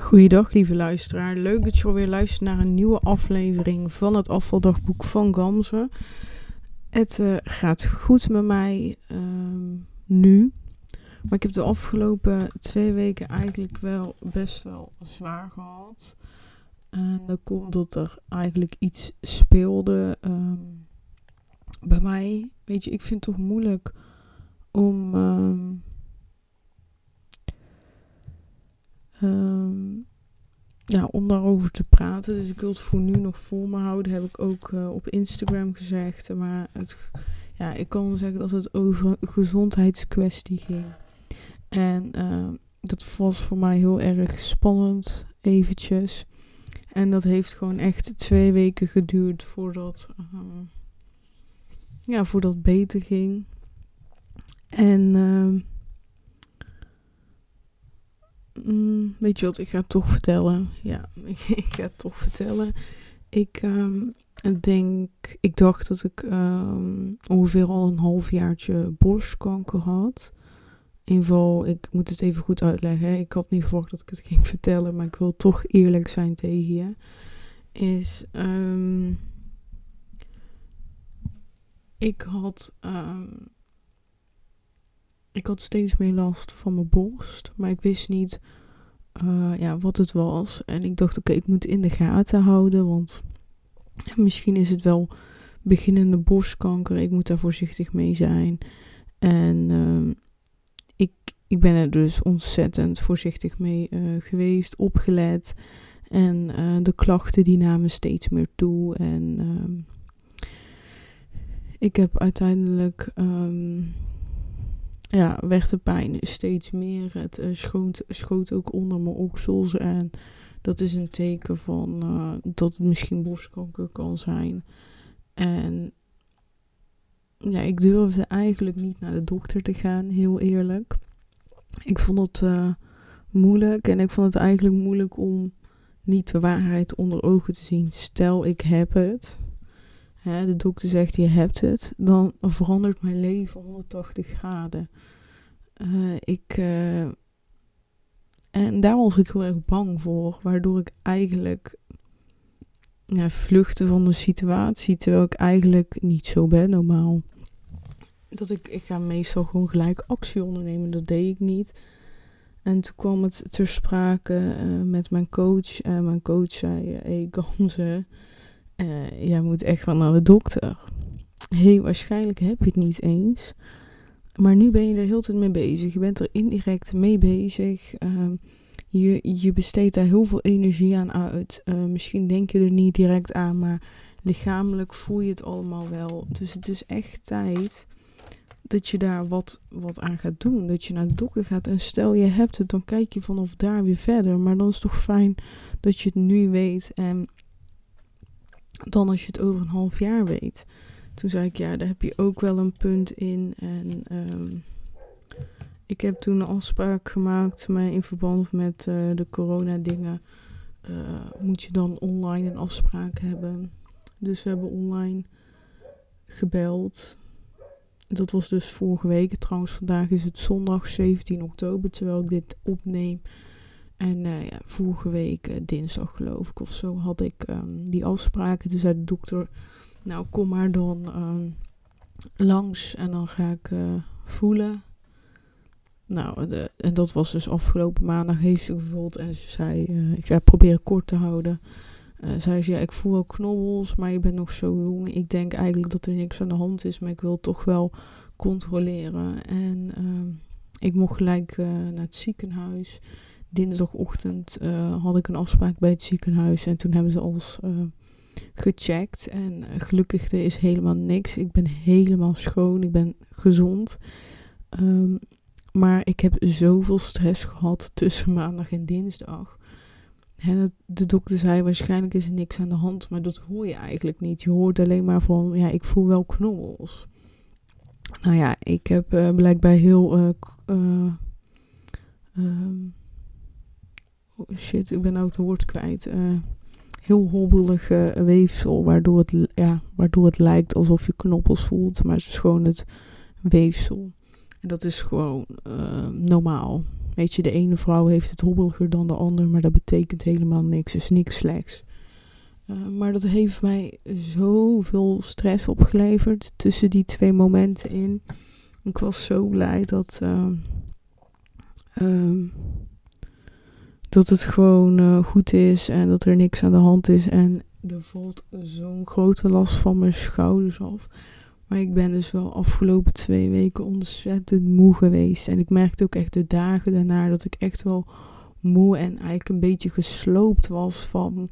Goeiedag, lieve luisteraar. Leuk dat je alweer luistert naar een nieuwe aflevering van het afvaldagboek van Gamze. Het uh, gaat goed met mij uh, nu. Maar ik heb de afgelopen twee weken eigenlijk wel best wel zwaar gehad. En dat komt dat er eigenlijk iets speelde um, bij mij. Weet je, ik vind het toch moeilijk om. Um, ja, om daarover te praten. Dus ik wil het voor nu nog voor me houden. Heb ik ook uh, op Instagram gezegd. Maar het, ja, ik kan zeggen dat het over een gezondheidskwestie ging. En uh, dat was voor mij heel erg spannend, eventjes. En dat heeft gewoon echt twee weken geduurd voordat, uh, ja, voordat beter ging. En Mm, weet je wat, ik ga het toch vertellen. Ja, ik ga het toch vertellen. Ik um, denk, ik dacht dat ik um, ongeveer al een halfjaartje borstkanker had. In ieder geval, ik moet het even goed uitleggen. Ik had niet verwacht dat ik het ging vertellen, maar ik wil toch eerlijk zijn tegen je. Is, um, ik had ik had steeds meer last van mijn borst, maar ik wist niet uh, ja, wat het was. En ik dacht, oké, ik moet in de gaten houden, want misschien is het wel beginnende borstkanker. Ik moet daar voorzichtig mee zijn. En uh, ik, ik ben er dus ontzettend voorzichtig mee uh, geweest, opgelet. En uh, de klachten die namen steeds meer toe. En ehm, ik heb uiteindelijk um, ja, werd de pijn steeds meer. Het uh, schoot, schoot ook onder mijn oksels. En dat is een teken van uh, dat het misschien borstkanker kan zijn. En ja, ik durfde eigenlijk niet naar de dokter te gaan, heel eerlijk. Ik vond het uh, moeilijk en ik vond het eigenlijk moeilijk om niet de waarheid onder ogen te zien. Stel, ik heb het. Hè, de dokter zegt je hebt het. Dan verandert mijn leven 180 graden. Uh, ik, uh, en daar was ik heel erg bang voor. Waardoor ik eigenlijk ja, vluchtte van de situatie. Terwijl ik eigenlijk niet zo ben normaal. Dat ik, ik ga meestal gewoon gelijk actie ondernemen. Dat deed ik niet. En toen kwam het ter sprake uh, met mijn coach. En mijn coach zei: Hé, hey, Gamze, jij moet echt wel naar de dokter. Hey, waarschijnlijk heb je het niet eens. Maar nu ben je er heel tijd mee bezig. Je bent er indirect mee bezig. Uh, je, je besteedt daar heel veel energie aan uit. Uh, misschien denk je er niet direct aan, maar lichamelijk voel je het allemaal wel. Dus het is echt tijd dat je daar wat, wat aan gaat doen. Dat je naar de dokter gaat. En stel je hebt het, dan kijk je vanaf daar weer verder. Maar dan is het toch fijn dat je het nu weet. En dan als je het over een half jaar weet. Toen zei ik, ja, daar heb je ook wel een punt in. En um, ik heb toen een afspraak gemaakt, maar in verband met uh, de corona-dingen uh, moet je dan online een afspraak hebben. Dus we hebben online gebeld. Dat was dus vorige week. Trouwens, vandaag is het zondag 17 oktober, terwijl ik dit opneem. En uh, ja, vorige week, dinsdag geloof ik of zo, had ik um, die afspraken. Toen zei de dokter nou, kom maar dan uh, langs en dan ga ik uh, voelen. Nou, de, en dat was dus afgelopen maandag heeft ze gevoeld en ze zei, ik ga proberen kort te houden. Zei ze, ja, ik voel wel knobbels, maar je bent nog zo jong. Ik denk eigenlijk dat er niks aan de hand is, maar ik wil toch wel controleren. En ehm, ik mocht gelijk naar het ziekenhuis. Dinsdagochtend had ik een afspraak bij het ziekenhuis en toen hebben ze als gecheckt. En gelukkig er is helemaal niks. Ik ben helemaal schoon. Ik ben gezond. Um, maar ik heb zoveel stress gehad tussen maandag en dinsdag. De dokter zei waarschijnlijk is er niks aan de hand. Maar dat hoor je eigenlijk niet. Je hoort alleen maar van ja, ik voel wel knobbels. Nou ja, ik heb blijkbaar heel. Um, oh shit, ik ben ook het woord kwijt heel hobbelige weefsel, waardoor het, ja, waardoor het lijkt alsof je knoppels voelt, maar het is gewoon het weefsel. En dat is gewoon uh, normaal. Weet je, de ene vrouw heeft het hobbeliger dan de ander, maar dat betekent helemaal niks. Dus niks slechts. Maar dat heeft mij zoveel stress opgeleverd tussen die twee momenten in. Ik was zo blij dat, uh, dat het gewoon uh, goed is en dat er niks aan de hand is. En er valt zo'n grote last van mijn schouders af. Maar ik ben dus wel afgelopen twee weken ontzettend moe geweest. En ik merkte ook echt de dagen daarna dat ik echt wel moe en eigenlijk een beetje gesloopt was van.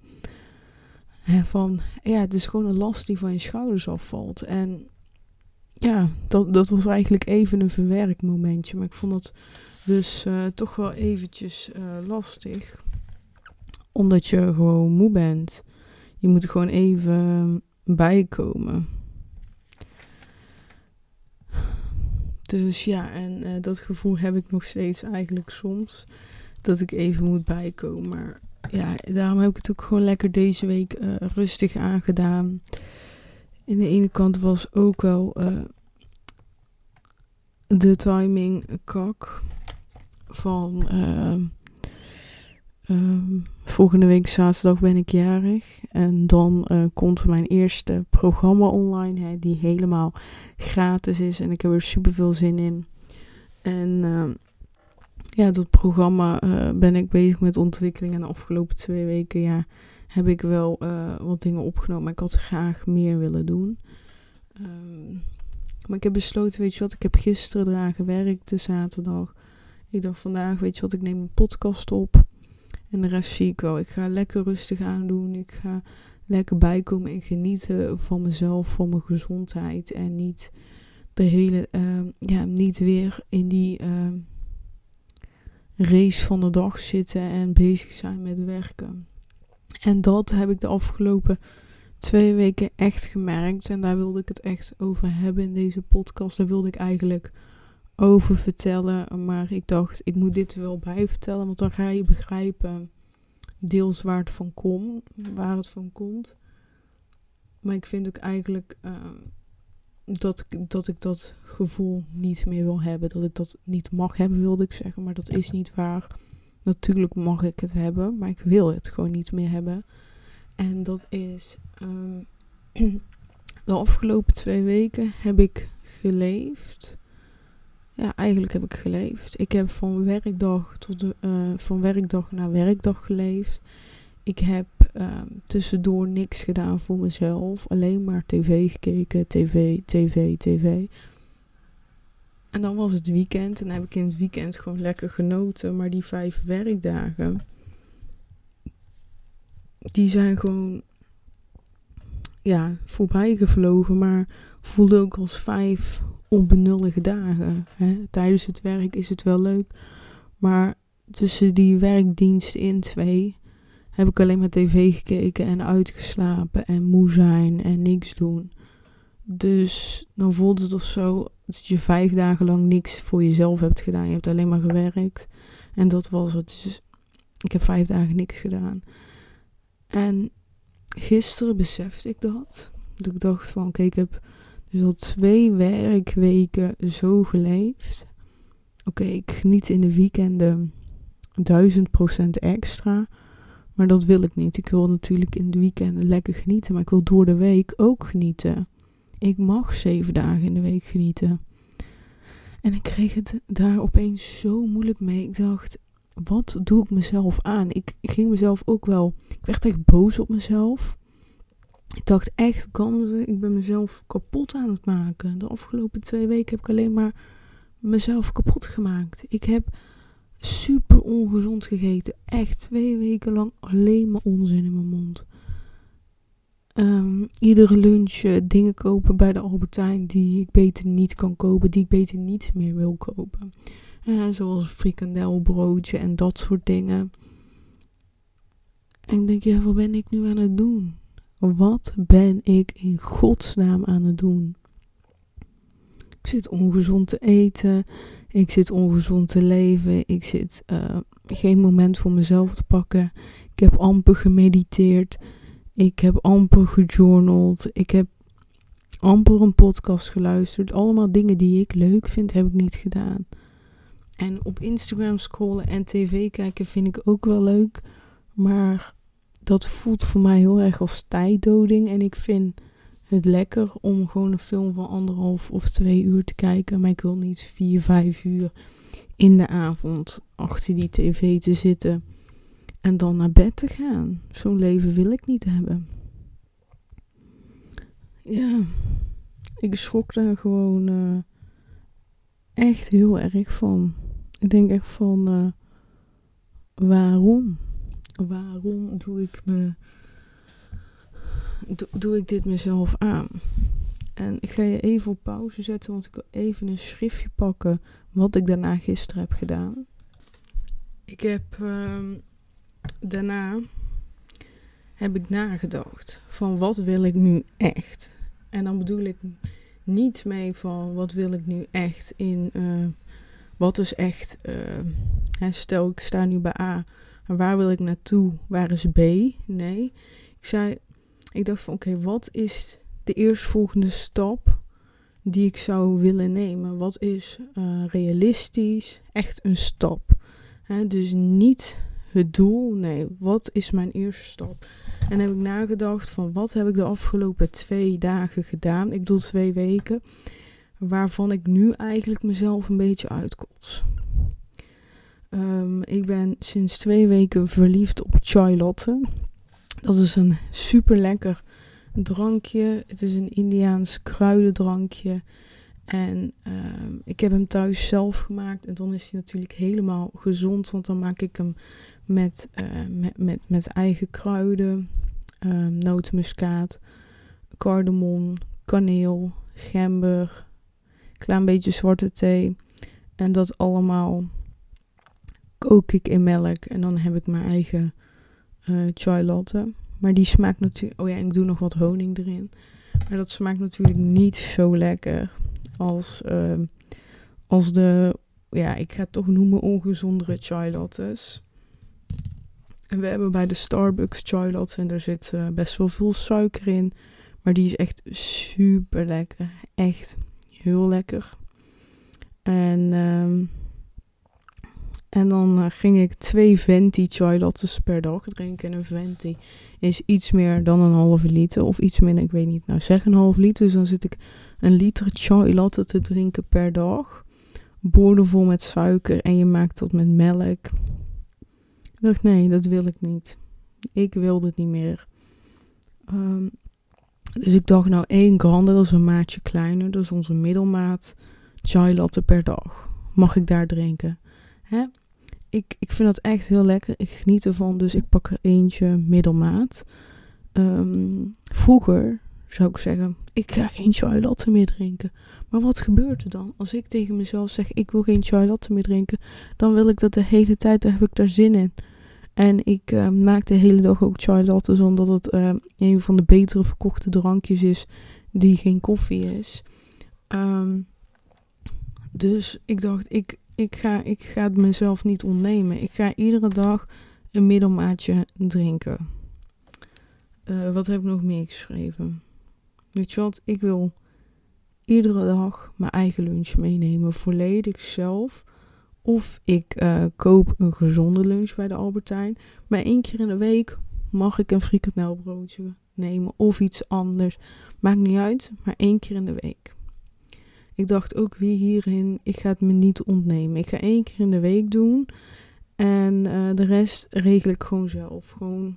Hè, van ja, het is gewoon een last die van je schouders afvalt. En ja, dat, dat was eigenlijk even een verwerkmomentje. Maar ik vond dat dus uh, toch wel eventjes uh, lastig. Omdat je gewoon moe bent. Je moet er gewoon even bijkomen. Dus ja, en uh, dat gevoel heb ik nog steeds eigenlijk soms. Dat ik even moet bijkomen. Maar ja, daarom heb ik het ook gewoon lekker deze week rustig aangedaan. In de ene kant was ook wel de timing kak. Van Um, volgende week zaterdag ben ik jarig. En dan uh, komt mijn eerste programma online. Hè, die helemaal gratis is. En ik heb er super veel zin in. En uh, ja, dat programma uh, ben ik bezig met ontwikkeling. En de afgelopen twee weken ja, heb ik wel eh, wat dingen opgenomen. Maar ik had graag meer willen doen. Maar ik heb besloten, weet je wat, ik heb gisteren eraan gewerkt, de zaterdag. Ik dacht vandaag, weet je wat, ik neem een podcast op. En de rest zie ik wel. Ik ga lekker rustig aan doen. Ik ga lekker bijkomen en genieten van mezelf, van mijn gezondheid. En niet de hele, uh, ja, niet weer in die uh, race van de dag zitten en bezig zijn met werken. En dat heb ik de afgelopen twee weken echt gemerkt. En daar wilde ik het echt over hebben in deze podcast. Daar wilde ik eigenlijk over vertellen. Maar ik dacht, ik moet dit er wel bij vertellen. Want dan ga je begrijpen deels waar het van komt. Waar het van komt. Maar ik vind ook eigenlijk uh, dat, dat ik dat gevoel niet meer wil hebben. Dat ik dat niet mag hebben, wilde ik zeggen. Maar dat is niet waar. Natuurlijk mag ik het hebben, maar ik wil het gewoon niet meer hebben. En dat is. Um, de afgelopen twee weken heb ik geleefd ja, eigenlijk heb ik geleefd. Ik heb van werkdag tot de, uh, van werkdag naar werkdag geleefd. Ik heb um, tussendoor niks gedaan voor mezelf. Alleen maar tv gekeken, tv, tv, tv. En dan was het weekend en heb ik in het weekend gewoon lekker genoten. Maar die vijf werkdagen, die zijn gewoon, ja, voorbij gevlogen. Maar voelde ook als vijf onbenullige dagen. Hè. Tijdens het werk is het wel leuk. Maar tussen die werkdienst in twee heb ik alleen maar tv gekeken en uitgeslapen en moe zijn en niks doen. Dus dan voelt het of zo dat je vijf dagen lang niks voor jezelf hebt gedaan. Je hebt alleen maar gewerkt. En dat was het. Dus ik heb vijf dagen niks gedaan. En gisteren besefte ik dat. Dat ik dacht van, oké, ik heb dus al twee werkweken zo geleefd. Oké, ik geniet in de weekenden duizend procent extra. Maar dat wil ik niet. Ik wil natuurlijk in de weekenden lekker genieten. Maar ik wil door de week ook genieten. Ik mag zeven dagen in de week genieten. En ik kreeg het daar opeens zo moeilijk mee. Ik dacht, wat doe ik mezelf aan? Ik ging mezelf ook wel. Ik werd echt boos op mezelf. Ik dacht echt, ik ben mezelf kapot aan het maken. De afgelopen twee weken heb ik alleen maar mezelf kapot gemaakt. Ik heb super ongezond gegeten. Echt twee weken lang alleen maar onzin in mijn mond. Um, iedere lunch uh, dingen kopen bij de Albertijn die ik beter niet kan kopen, die ik beter niet meer wil kopen. Uh, zoals frikandelbroodje en dat soort dingen. En ik denk, wat ben ik nu aan het doen? Wat ben ik in godsnaam aan het doen? Ik zit ongezond te eten. Ik zit ongezond te leven. Ik zit uh, geen moment voor mezelf te pakken. Ik heb amper gemediteerd. Ik heb amper gejournald. Ik heb amper een podcast geluisterd. Allemaal dingen die ik leuk vind, heb ik niet gedaan. En op Instagram scrollen en tv kijken vind ik ook wel leuk. Maar dat voelt voor mij heel erg als tijddoding. En ik vind het lekker om gewoon een film van anderhalf of twee uur te kijken. Maar ik wil niet vier, vijf uur in de avond achter die tv te zitten en dan naar bed te gaan. Zo'n leven wil ik niet hebben. Ja, ik schrok daar gewoon uh, echt heel erg van. Ik denk echt van, uh, waarom? Waarom doe ik me, doe, ik dit mezelf aan? En ik ga je even op pauze zetten, want ik wil even een schriftje pakken wat ik daarna gisteren heb gedaan. Ik heb uh, daarna heb ik nagedacht van wat wil ik nu echt. En dan bedoel ik niet mee van wat wil ik nu echt in uh, wat is echt. Uh, hè, stel ik sta nu bij A, waar wil ik naartoe? Waar is B? Nee. Ik zei, ik dacht van oké, wat is de eerstvolgende stap die ik zou willen nemen? Wat is uh, realistisch? Echt een stap. Dus niet het doel, nee, wat is mijn eerste stap? En heb ik nagedacht van wat heb ik de afgelopen twee dagen gedaan? Ik bedoel twee weken. Waarvan ik nu eigenlijk mezelf een beetje uitkots. Um, ik ben sinds twee weken verliefd op chai latte. Dat is een super lekker drankje. Het is een Indiaans kruidendrankje. En uh, ik heb hem thuis zelf gemaakt. En dan is hij natuurlijk helemaal gezond. Want dan maak ik hem met, uh, met, met, eigen kruiden. Uh, nootmuskaat, cardamom, kaneel, gember, klein beetje zwarte thee. En dat allemaal kook ik in melk. En dan heb ik mijn eigen uh, chai latte. Maar die smaakt natuurlijk... Oh ja, ik doe nog wat honing erin. Maar dat smaakt natuurlijk niet zo lekker als, uh, als de... Ja, ik ga het toch noemen ongezondere chai lattes. En we hebben bij de Starbucks chai latte en daar zit uh, best wel veel suiker in. Maar die is echt super lekker. Echt heel lekker. En... Um, en dan uh, ging ik twee venti chai lattes per dag drinken. En een venti is iets meer dan een halve liter. Of iets minder, ik weet niet. Nou, zeg een half liter. Dus dan zit ik een liter chai latte te drinken per dag. Boordevol met suiker. En je maakt dat met melk. Ik dacht, nee, dat wil ik niet. Ik wil het niet meer. Um, dus ik dacht, nou, één grande, dat is een maatje kleiner. Dat is onze middelmaat chai latte per dag. Mag ik daar drinken? Hè? Ik, ik vind dat echt heel lekker. Ik geniet ervan, dus ik pak er eentje middelmaat. Um, vroeger zou ik zeggen, ik ga geen chai latte meer drinken. Maar wat gebeurt er dan? Als ik tegen mezelf zeg, ik wil geen chai latte meer drinken, dan wil ik dat de hele tijd, daar heb ik daar zin in. En ik uh, maak de hele dag ook chai latte, omdat het uh, een van de betere verkochte drankjes is die geen koffie is. Dus ik dacht, ik, ik ga, ik ga het mezelf niet ontnemen. Ik ga iedere dag een middelmaatje drinken. Uh, wat heb ik nog meer geschreven? Weet je wat? Ik wil iedere dag mijn eigen lunch meenemen. Volledig zelf. Of ik uh, koop een gezonde lunch bij de Albertijn. Maar één keer in de week mag ik een frikandelbroodje nemen. Of iets anders. Maakt niet uit. Maar één keer in de week. Ik dacht ook weer hierin, ik ga het me niet ontnemen. Ik ga één keer in de week doen. En uh, de rest regel ik gewoon zelf. Gewoon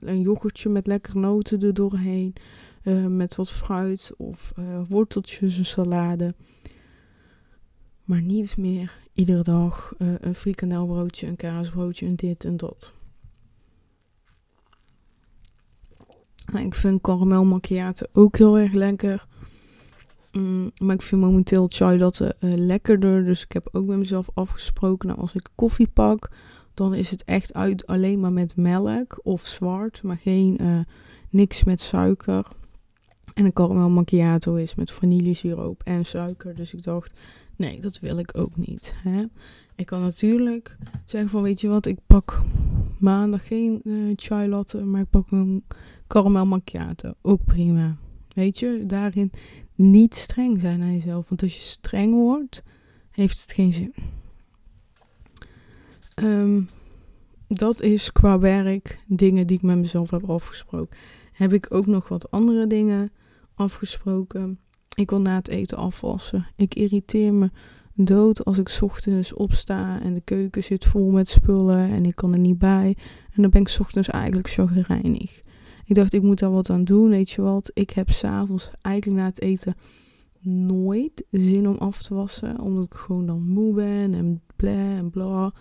een yoghurtje met lekkere noten er doorheen. Uh, met wat fruit of uh, worteltjes, een salade. Maar niet meer iedere dag een frikandelbroodje, een kaasbroodje en dit en dat. Nou, ik vind caramel macchiato ook heel erg lekker. Mm, maar ik vind momenteel chai latte uh, lekkerder. Dus ik heb ook bij mezelf afgesproken. Nou, als ik koffie pak, dan is het echt uit alleen maar met melk of zwart. Maar geen uh, niks met suiker. En een caramel macchiato is met vanillesiroop en suiker. Dus ik dacht, nee, dat wil ik ook niet. Hè? Ik kan natuurlijk zeggen van, weet je wat, ik pak maandag geen uh, chai latte, maar ik pak een caramel macchiato. Ook prima. Weet je, daarin niet streng zijn aan jezelf. Want als je streng wordt, heeft het geen zin. Ehm, dat is qua werk dingen die ik met mezelf heb afgesproken. Heb ik ook nog wat andere dingen afgesproken. Ik wil na het eten afwassen. Ik irriteer me dood als ik ochtends opsta en de keuken zit vol met spullen en ik kan er niet bij. En dan ben ik ochtends eigenlijk chagrijnig. Ik dacht, ik moet daar wat aan doen, weet je wat. Ik heb s'avonds eigenlijk na het eten nooit zin om af te wassen. Omdat ik gewoon dan moe ben en bla en bla.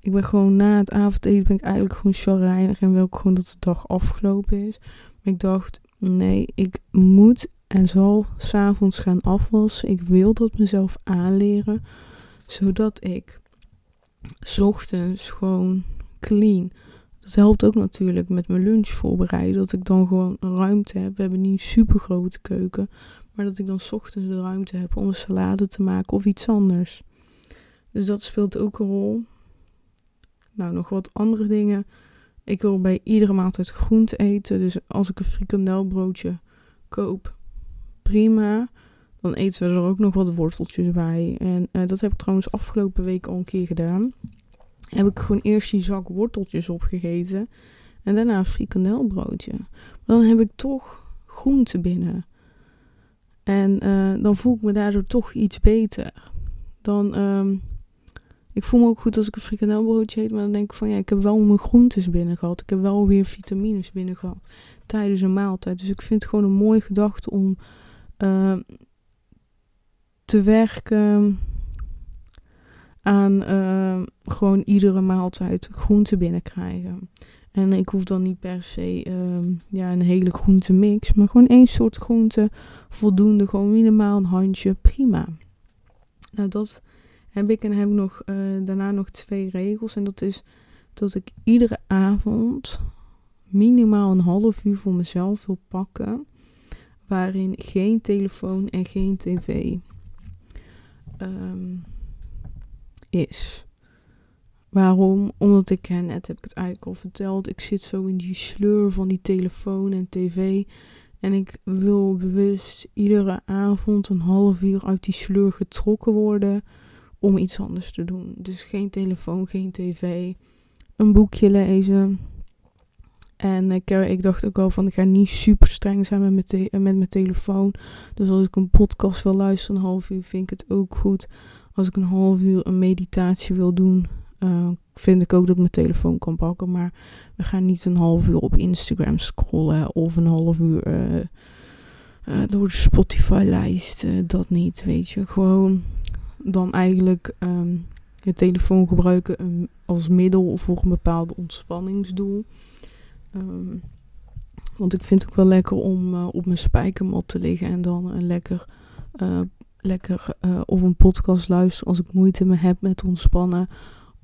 Ik ben gewoon na het avondeten ben ik eigenlijk gewoon chagrijnig en wil ik gewoon dat de dag afgelopen is. Maar ik dacht, nee, ik moet en zal s'avonds gaan afwassen. Ik wil dat mezelf aanleren, zodat ik ochtends gewoon clean. Dat helpt ook natuurlijk met mijn lunch voorbereiden, dat ik dan gewoon ruimte heb. We hebben niet een super grote keuken, maar dat ik dan ochtends de ruimte heb om een salade te maken of iets anders. Dus dat speelt ook een rol. Nou, nog wat andere dingen. Ik wil bij iedere maaltijd groente eten. Dus als ik een frikandelbroodje koop, prima. Dan eten we er ook nog wat worteltjes bij. En uh, dat heb ik trouwens afgelopen week al een keer gedaan. Heb ik gewoon eerst die zak worteltjes opgegeten. En daarna een frikandelbroodje. Maar dan heb ik toch groente binnen. En uh, dan voel ik me daardoor toch iets beter. Dan, um, ik voel me ook goed als ik een frikandelbroodje eet. Maar dan denk ik van ja, ik heb wel mijn groentes binnen gehad. Ik heb wel weer vitamines binnen gehad. Tijdens een maaltijd. Dus ik vind het gewoon een mooie gedachte om uh, te werken aan uh, gewoon iedere maaltijd groente binnenkrijgen. En ik hoef dan niet per se uh, ja, een hele groentemix, maar gewoon één soort groente voldoende. Gewoon minimaal een handje, prima. Nou, dat heb ik en heb ik nog, uh, daarna nog twee regels. En dat is dat ik iedere avond minimaal een half uur voor mezelf wil pakken waarin geen telefoon en geen tv um, is. Waarom? Omdat ik, net heb ik het eigenlijk al verteld, ik zit zo in die sleur van die telefoon en tv. En ik wil bewust iedere avond een half uur uit die sleur getrokken worden om iets anders te doen. Dus geen telefoon, geen tv, een boekje lezen, en ik, eh, ik dacht ook al van, ik ga niet super streng zijn met met mijn telefoon. Dus als ik een podcast wil luisteren, een half uur, vind ik het ook goed. Als ik een half uur een meditatie wil doen, uh, vind ik ook dat ik mijn telefoon kan pakken. Maar we gaan niet een half uur op Instagram scrollen of een half uur uh, uh, door de Spotify-lijst. dat niet, weet je. Gewoon dan eigenlijk um, je telefoon gebruiken um, als middel voor een bepaald ontspanningsdoel. Um, want ik vind het ook wel lekker om op mijn spijkermat te liggen en dan een lekker, lekker uh, of een podcast luisteren als ik moeite me heb met ontspannen.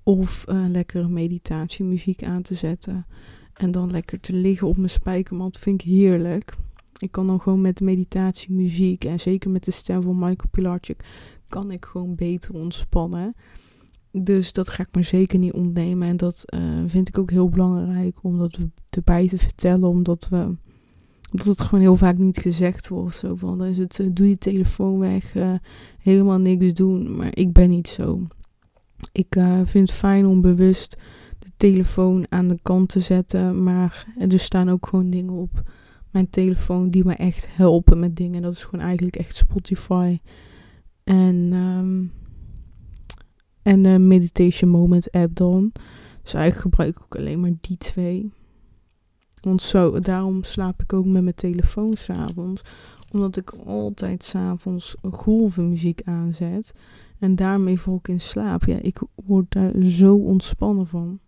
Of lekkere meditatiemuziek aan te zetten. En dan lekker te liggen op mijn spijkermat vind ik heerlijk. Ik kan dan gewoon met meditatiemuziek en zeker met de stem van Michael Pilarczyk kan ik gewoon beter ontspannen. Dus dat ga ik me zeker niet ontnemen. En dat uh, vind ik ook heel belangrijk om dat erbij te vertellen. Omdat, we, omdat het gewoon heel vaak niet gezegd wordt. Zo van, dan is het, uh, doe je telefoon weg, uh, helemaal niks doen. Maar ik ben niet zo. Ik vind het fijn om bewust de telefoon aan de kant te zetten. Maar er staan ook gewoon dingen op mijn telefoon die me echt helpen met dingen. Dat is gewoon eigenlijk echt Spotify. En... Um, en de Meditation Moment app dan. Dus eigenlijk gebruik ik ook alleen maar die twee. Want zo, daarom slaap ik ook met mijn telefoon s'avonds. Omdat ik altijd s'avonds golvenmuziek aanzet. En daarmee val ik in slaap. Ja, ik word daar zo ontspannen van.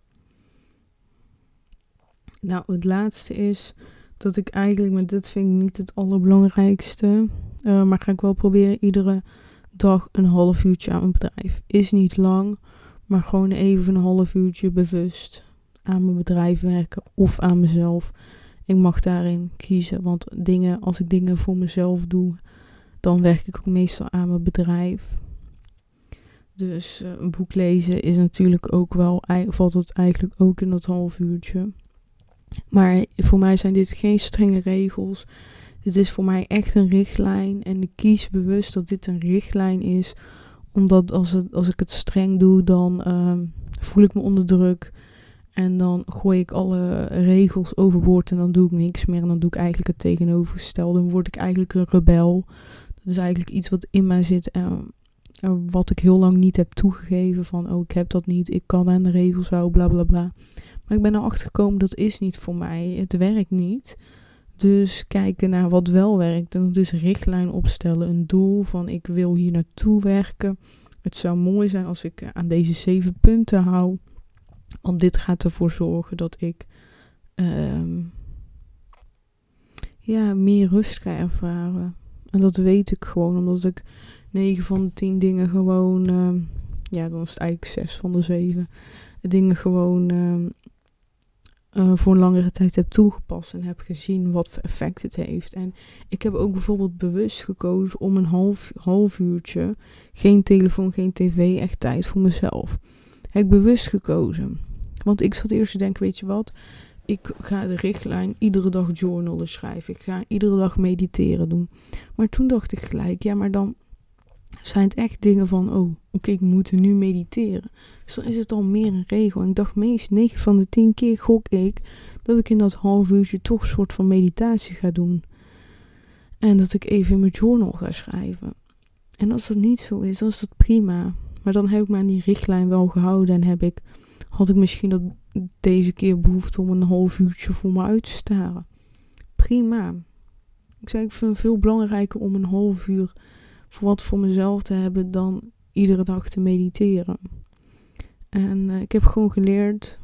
Nou, het laatste is dat ik eigenlijk, met dit vind ik niet het allerbelangrijkste. Uh, maar ga ik wel proberen iedere dag een half uurtje aan mijn bedrijf. Is niet lang, maar gewoon even een half uurtje bewust aan mijn bedrijf werken of aan mezelf. Ik mag daarin kiezen, want dingen, als ik dingen voor mezelf doe, dan werk ik ook meestal aan mijn bedrijf. Dus uh, een boek lezen is natuurlijk ook wel, valt het eigenlijk ook in dat half uurtje. Maar voor mij zijn dit geen strenge regels. Dit is voor mij echt een richtlijn en ik kies bewust dat dit een richtlijn is, Omdat als, het, als ik het streng doe, dan ehm, voel ik me onder druk. En dan gooi ik alle regels overboord en dan doe ik niks meer. En dan doe ik eigenlijk het tegenovergestelde. Dan word ik eigenlijk een rebel. Dat is eigenlijk iets wat in mij zit en wat ik heel lang niet heb toegegeven. Van, oh, ik heb dat niet, ik kan aan de regels houden, bla bla bla. Maar ik ben erachter gekomen, dat is niet voor mij. Het werkt niet. Dus kijken naar wat wel werkt. En dat is richtlijn opstellen. Een doel van ik wil hier naartoe werken. Het zou mooi zijn als ik aan deze zeven punten hou. Want dit gaat ervoor zorgen dat ik ehm, ja, meer rust ga ervaren. En dat weet ik gewoon, omdat ik 9 van de 10 dingen gewoon, ehm, ja, dan is het eigenlijk 6 van de 7 dingen gewoon ehm, uh, voor een langere tijd heb toegepast en heb gezien wat voor effect het heeft. En ik heb ook bijvoorbeeld bewust gekozen om een half, half uurtje, geen telefoon, geen tv, echt tijd voor mezelf. Heb ik bewust gekozen. Want ik zat eerst te denken, weet je wat, ik ga de richtlijn iedere dag journalen schrijven. Ik ga iedere dag mediteren doen. Maar toen dacht ik gelijk, ja, maar dan zijn het echt dingen van, oh, oké, ik moet nu mediteren. Dus dan is het al meer een regel. En ik dacht, meest 9 van de 10 keer gok ik dat ik in dat half uurtje toch een soort van meditatie ga doen. En dat ik even in mijn journal ga schrijven. En als dat niet zo is, dan is dat prima. Maar dan heb ik me aan die richtlijn wel gehouden en heb ik, had ik misschien dat deze keer behoefte om een half uurtje voor me uit te staren. Prima. Ik zei, ik vind het veel belangrijker om een half uur voor wat voor mezelf te hebben dan iedere dag te mediteren. En uh, ik heb gewoon geleerd,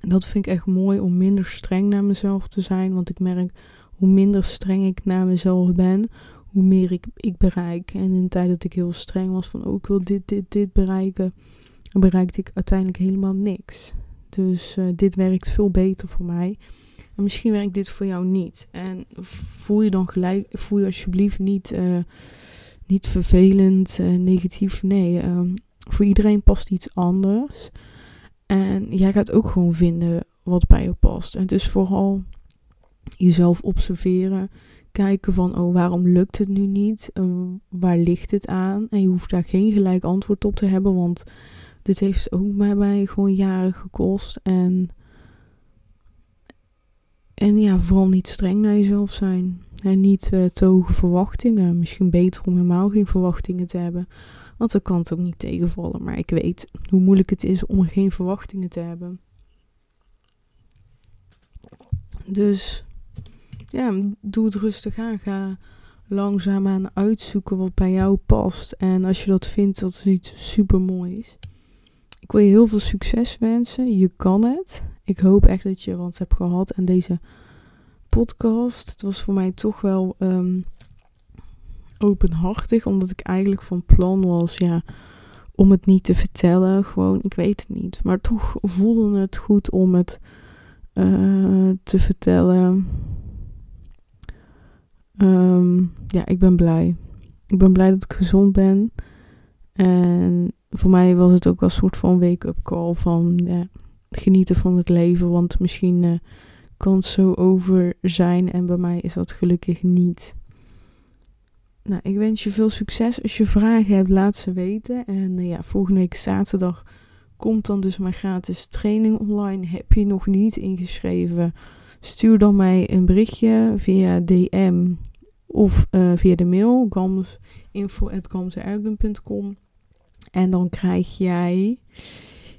en dat vind ik echt mooi, om minder streng naar mezelf te zijn. Want ik merk, hoe minder streng ik naar mezelf ben, hoe meer ik, ik bereik. En in de tijd dat ik heel streng was van, oh ik wil dit, dit, dit bereiken, bereikte ik uiteindelijk helemaal niks. Dus uh, dit werkt veel beter voor mij. En misschien werkt dit voor jou niet. En voel je dan gelijk, voel je alsjeblieft niet... Uh, niet vervelend, uh, negatief. Nee, um, voor iedereen past iets anders. En jij gaat ook gewoon vinden wat bij je past. En het is vooral jezelf observeren. Kijken van, oh, waarom lukt het nu niet? Uh, waar ligt het aan? En je hoeft daar geen gelijk antwoord op te hebben, want dit heeft ook bij mij gewoon jaren gekost. En, en ja, vooral niet streng naar jezelf zijn. En niet uh, te hoge verwachtingen. Misschien beter om helemaal geen verwachtingen te hebben. Want dan kan het ook niet tegenvallen. Maar ik weet hoe moeilijk het is om geen verwachtingen te hebben. Dus ja, doe het rustig aan. Ga langzaam aan uitzoeken wat bij jou past. En als je dat vindt, dat is iets super moois. Ik wil je heel veel succes wensen. Je kan het. Ik hoop echt dat je wat hebt gehad aan deze podcast. Het was voor mij toch wel um, openhartig, omdat ik eigenlijk van plan was, ja, om het niet te vertellen. Gewoon, ik weet het niet. Maar toch voelde het goed om het uh, te vertellen. Um, ja, ik ben blij. Ik ben blij dat ik gezond ben. En voor mij was het ook wel een soort van wake-up call van ja, genieten van het leven. Want misschien uh, kan het zo over zijn en bij mij is dat gelukkig niet. Nou, ik wens je veel succes. Als je vragen hebt, laat ze weten. En uh, ja, volgende week zaterdag komt dan dus mijn gratis training online. Heb je nog niet ingeschreven? Stuur dan mij een berichtje via DM of uh, via de mail gamsinfo.gamsergun.com en dan krijg jij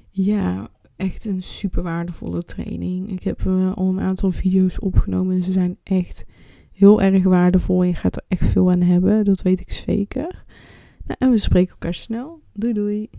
ja, echt een super waardevolle training. Ik heb uh, al een aantal video's opgenomen en ze zijn echt heel erg waardevol. Je gaat er echt veel aan hebben, dat weet ik zeker. Nou, en we spreken elkaar snel. Doei doei.